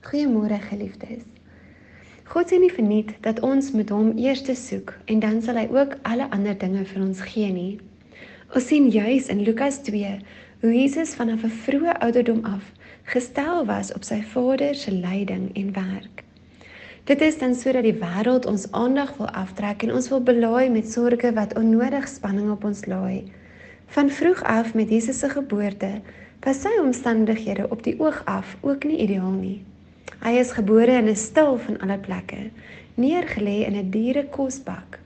Goeiemôre geliefdes. God sê nie verniet dat ons met hom eers soek en dan sal hy ook alle ander dinge vir ons gee nie. Ons sien juis in Lukas 2 hoe Jesus vanaf 'n vroeë ouderdom af gestel was op sy Vader se leiding en werk. Dit is dan sodat die wêreld ons aandag wil aftrek en ons wil belaai met sorges wat onnodig spanning op ons laai. Van vroeg af met Jesus se geboorte was sy omstandighede op die oog af ook nie ideaal nie. Hy is gebore in 'n stil van alle plekke, neergelê in 'n dierekosbak.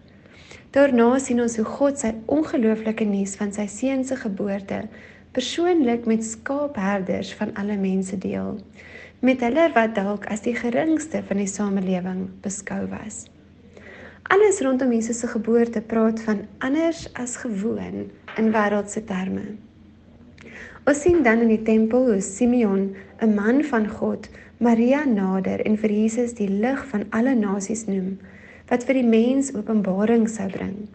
Daarna sien ons hoe God sy ongelooflike nuus van sy seun se geboorte persoonlik met skaapherders van alle mense deel, met hulle wat dalk as die geringste van die samelewing beskou was. Alles rondom Jesus se geboorte praat van anders as gewoon in wêreldse terme. Ons sien dan in die tempel hoe Simeon, 'n man van God, Maria nader en vir Jesus die lig van alle nasies noem wat vir die mens openbaring sou bring.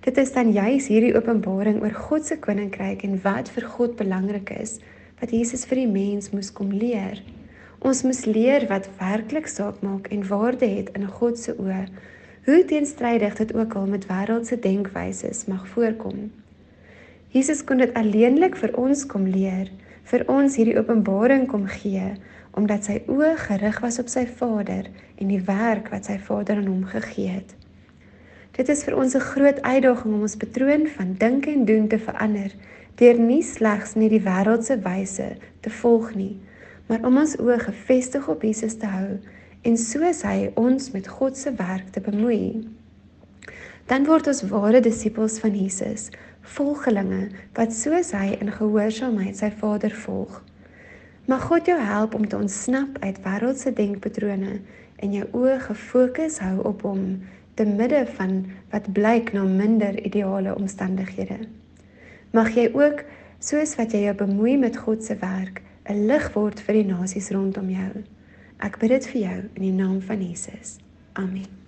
Dit is dan juis hierdie openbaring oor God se koninkryk en wat vir God belangrik is wat Jesus vir die mens moes kom leer. Ons moes leer wat werklik saak maak en waarde het in God se oë. Hoe teenstrydig dit ook al met wêreldse denkwyses mag voorkom. Jesus kon dit alleenlik vir ons kom leer, vir ons hierdie openbaring kom gee omdat sy oë gerig was op sy Vader en die werk wat sy Vader aan hom gegee het. Dit is vir ons 'n groot uitdaging om ons patroon van dink en doen te verander deur nie slegs net die wêreldse wyse te volg nie, maar om ons oë gefestig op Jesus te hou en soos hy ons met God se werk te bemoei. Dan word ons ware disippels van Jesus, volgelinge wat soos hy in gehoorsaamheid sy Vader volg. Mag God jou help om te ontsnap uit wêreldse denkpatrone en jou oë gefokus hou op hom te midde van wat blyk na minder ideale omstandighede. Mag jy ook soos wat jy jou bemoei met God se werk, 'n lig word vir die nasies rondom jou. Ek bid dit vir jou in die naam van Jesus. Amen.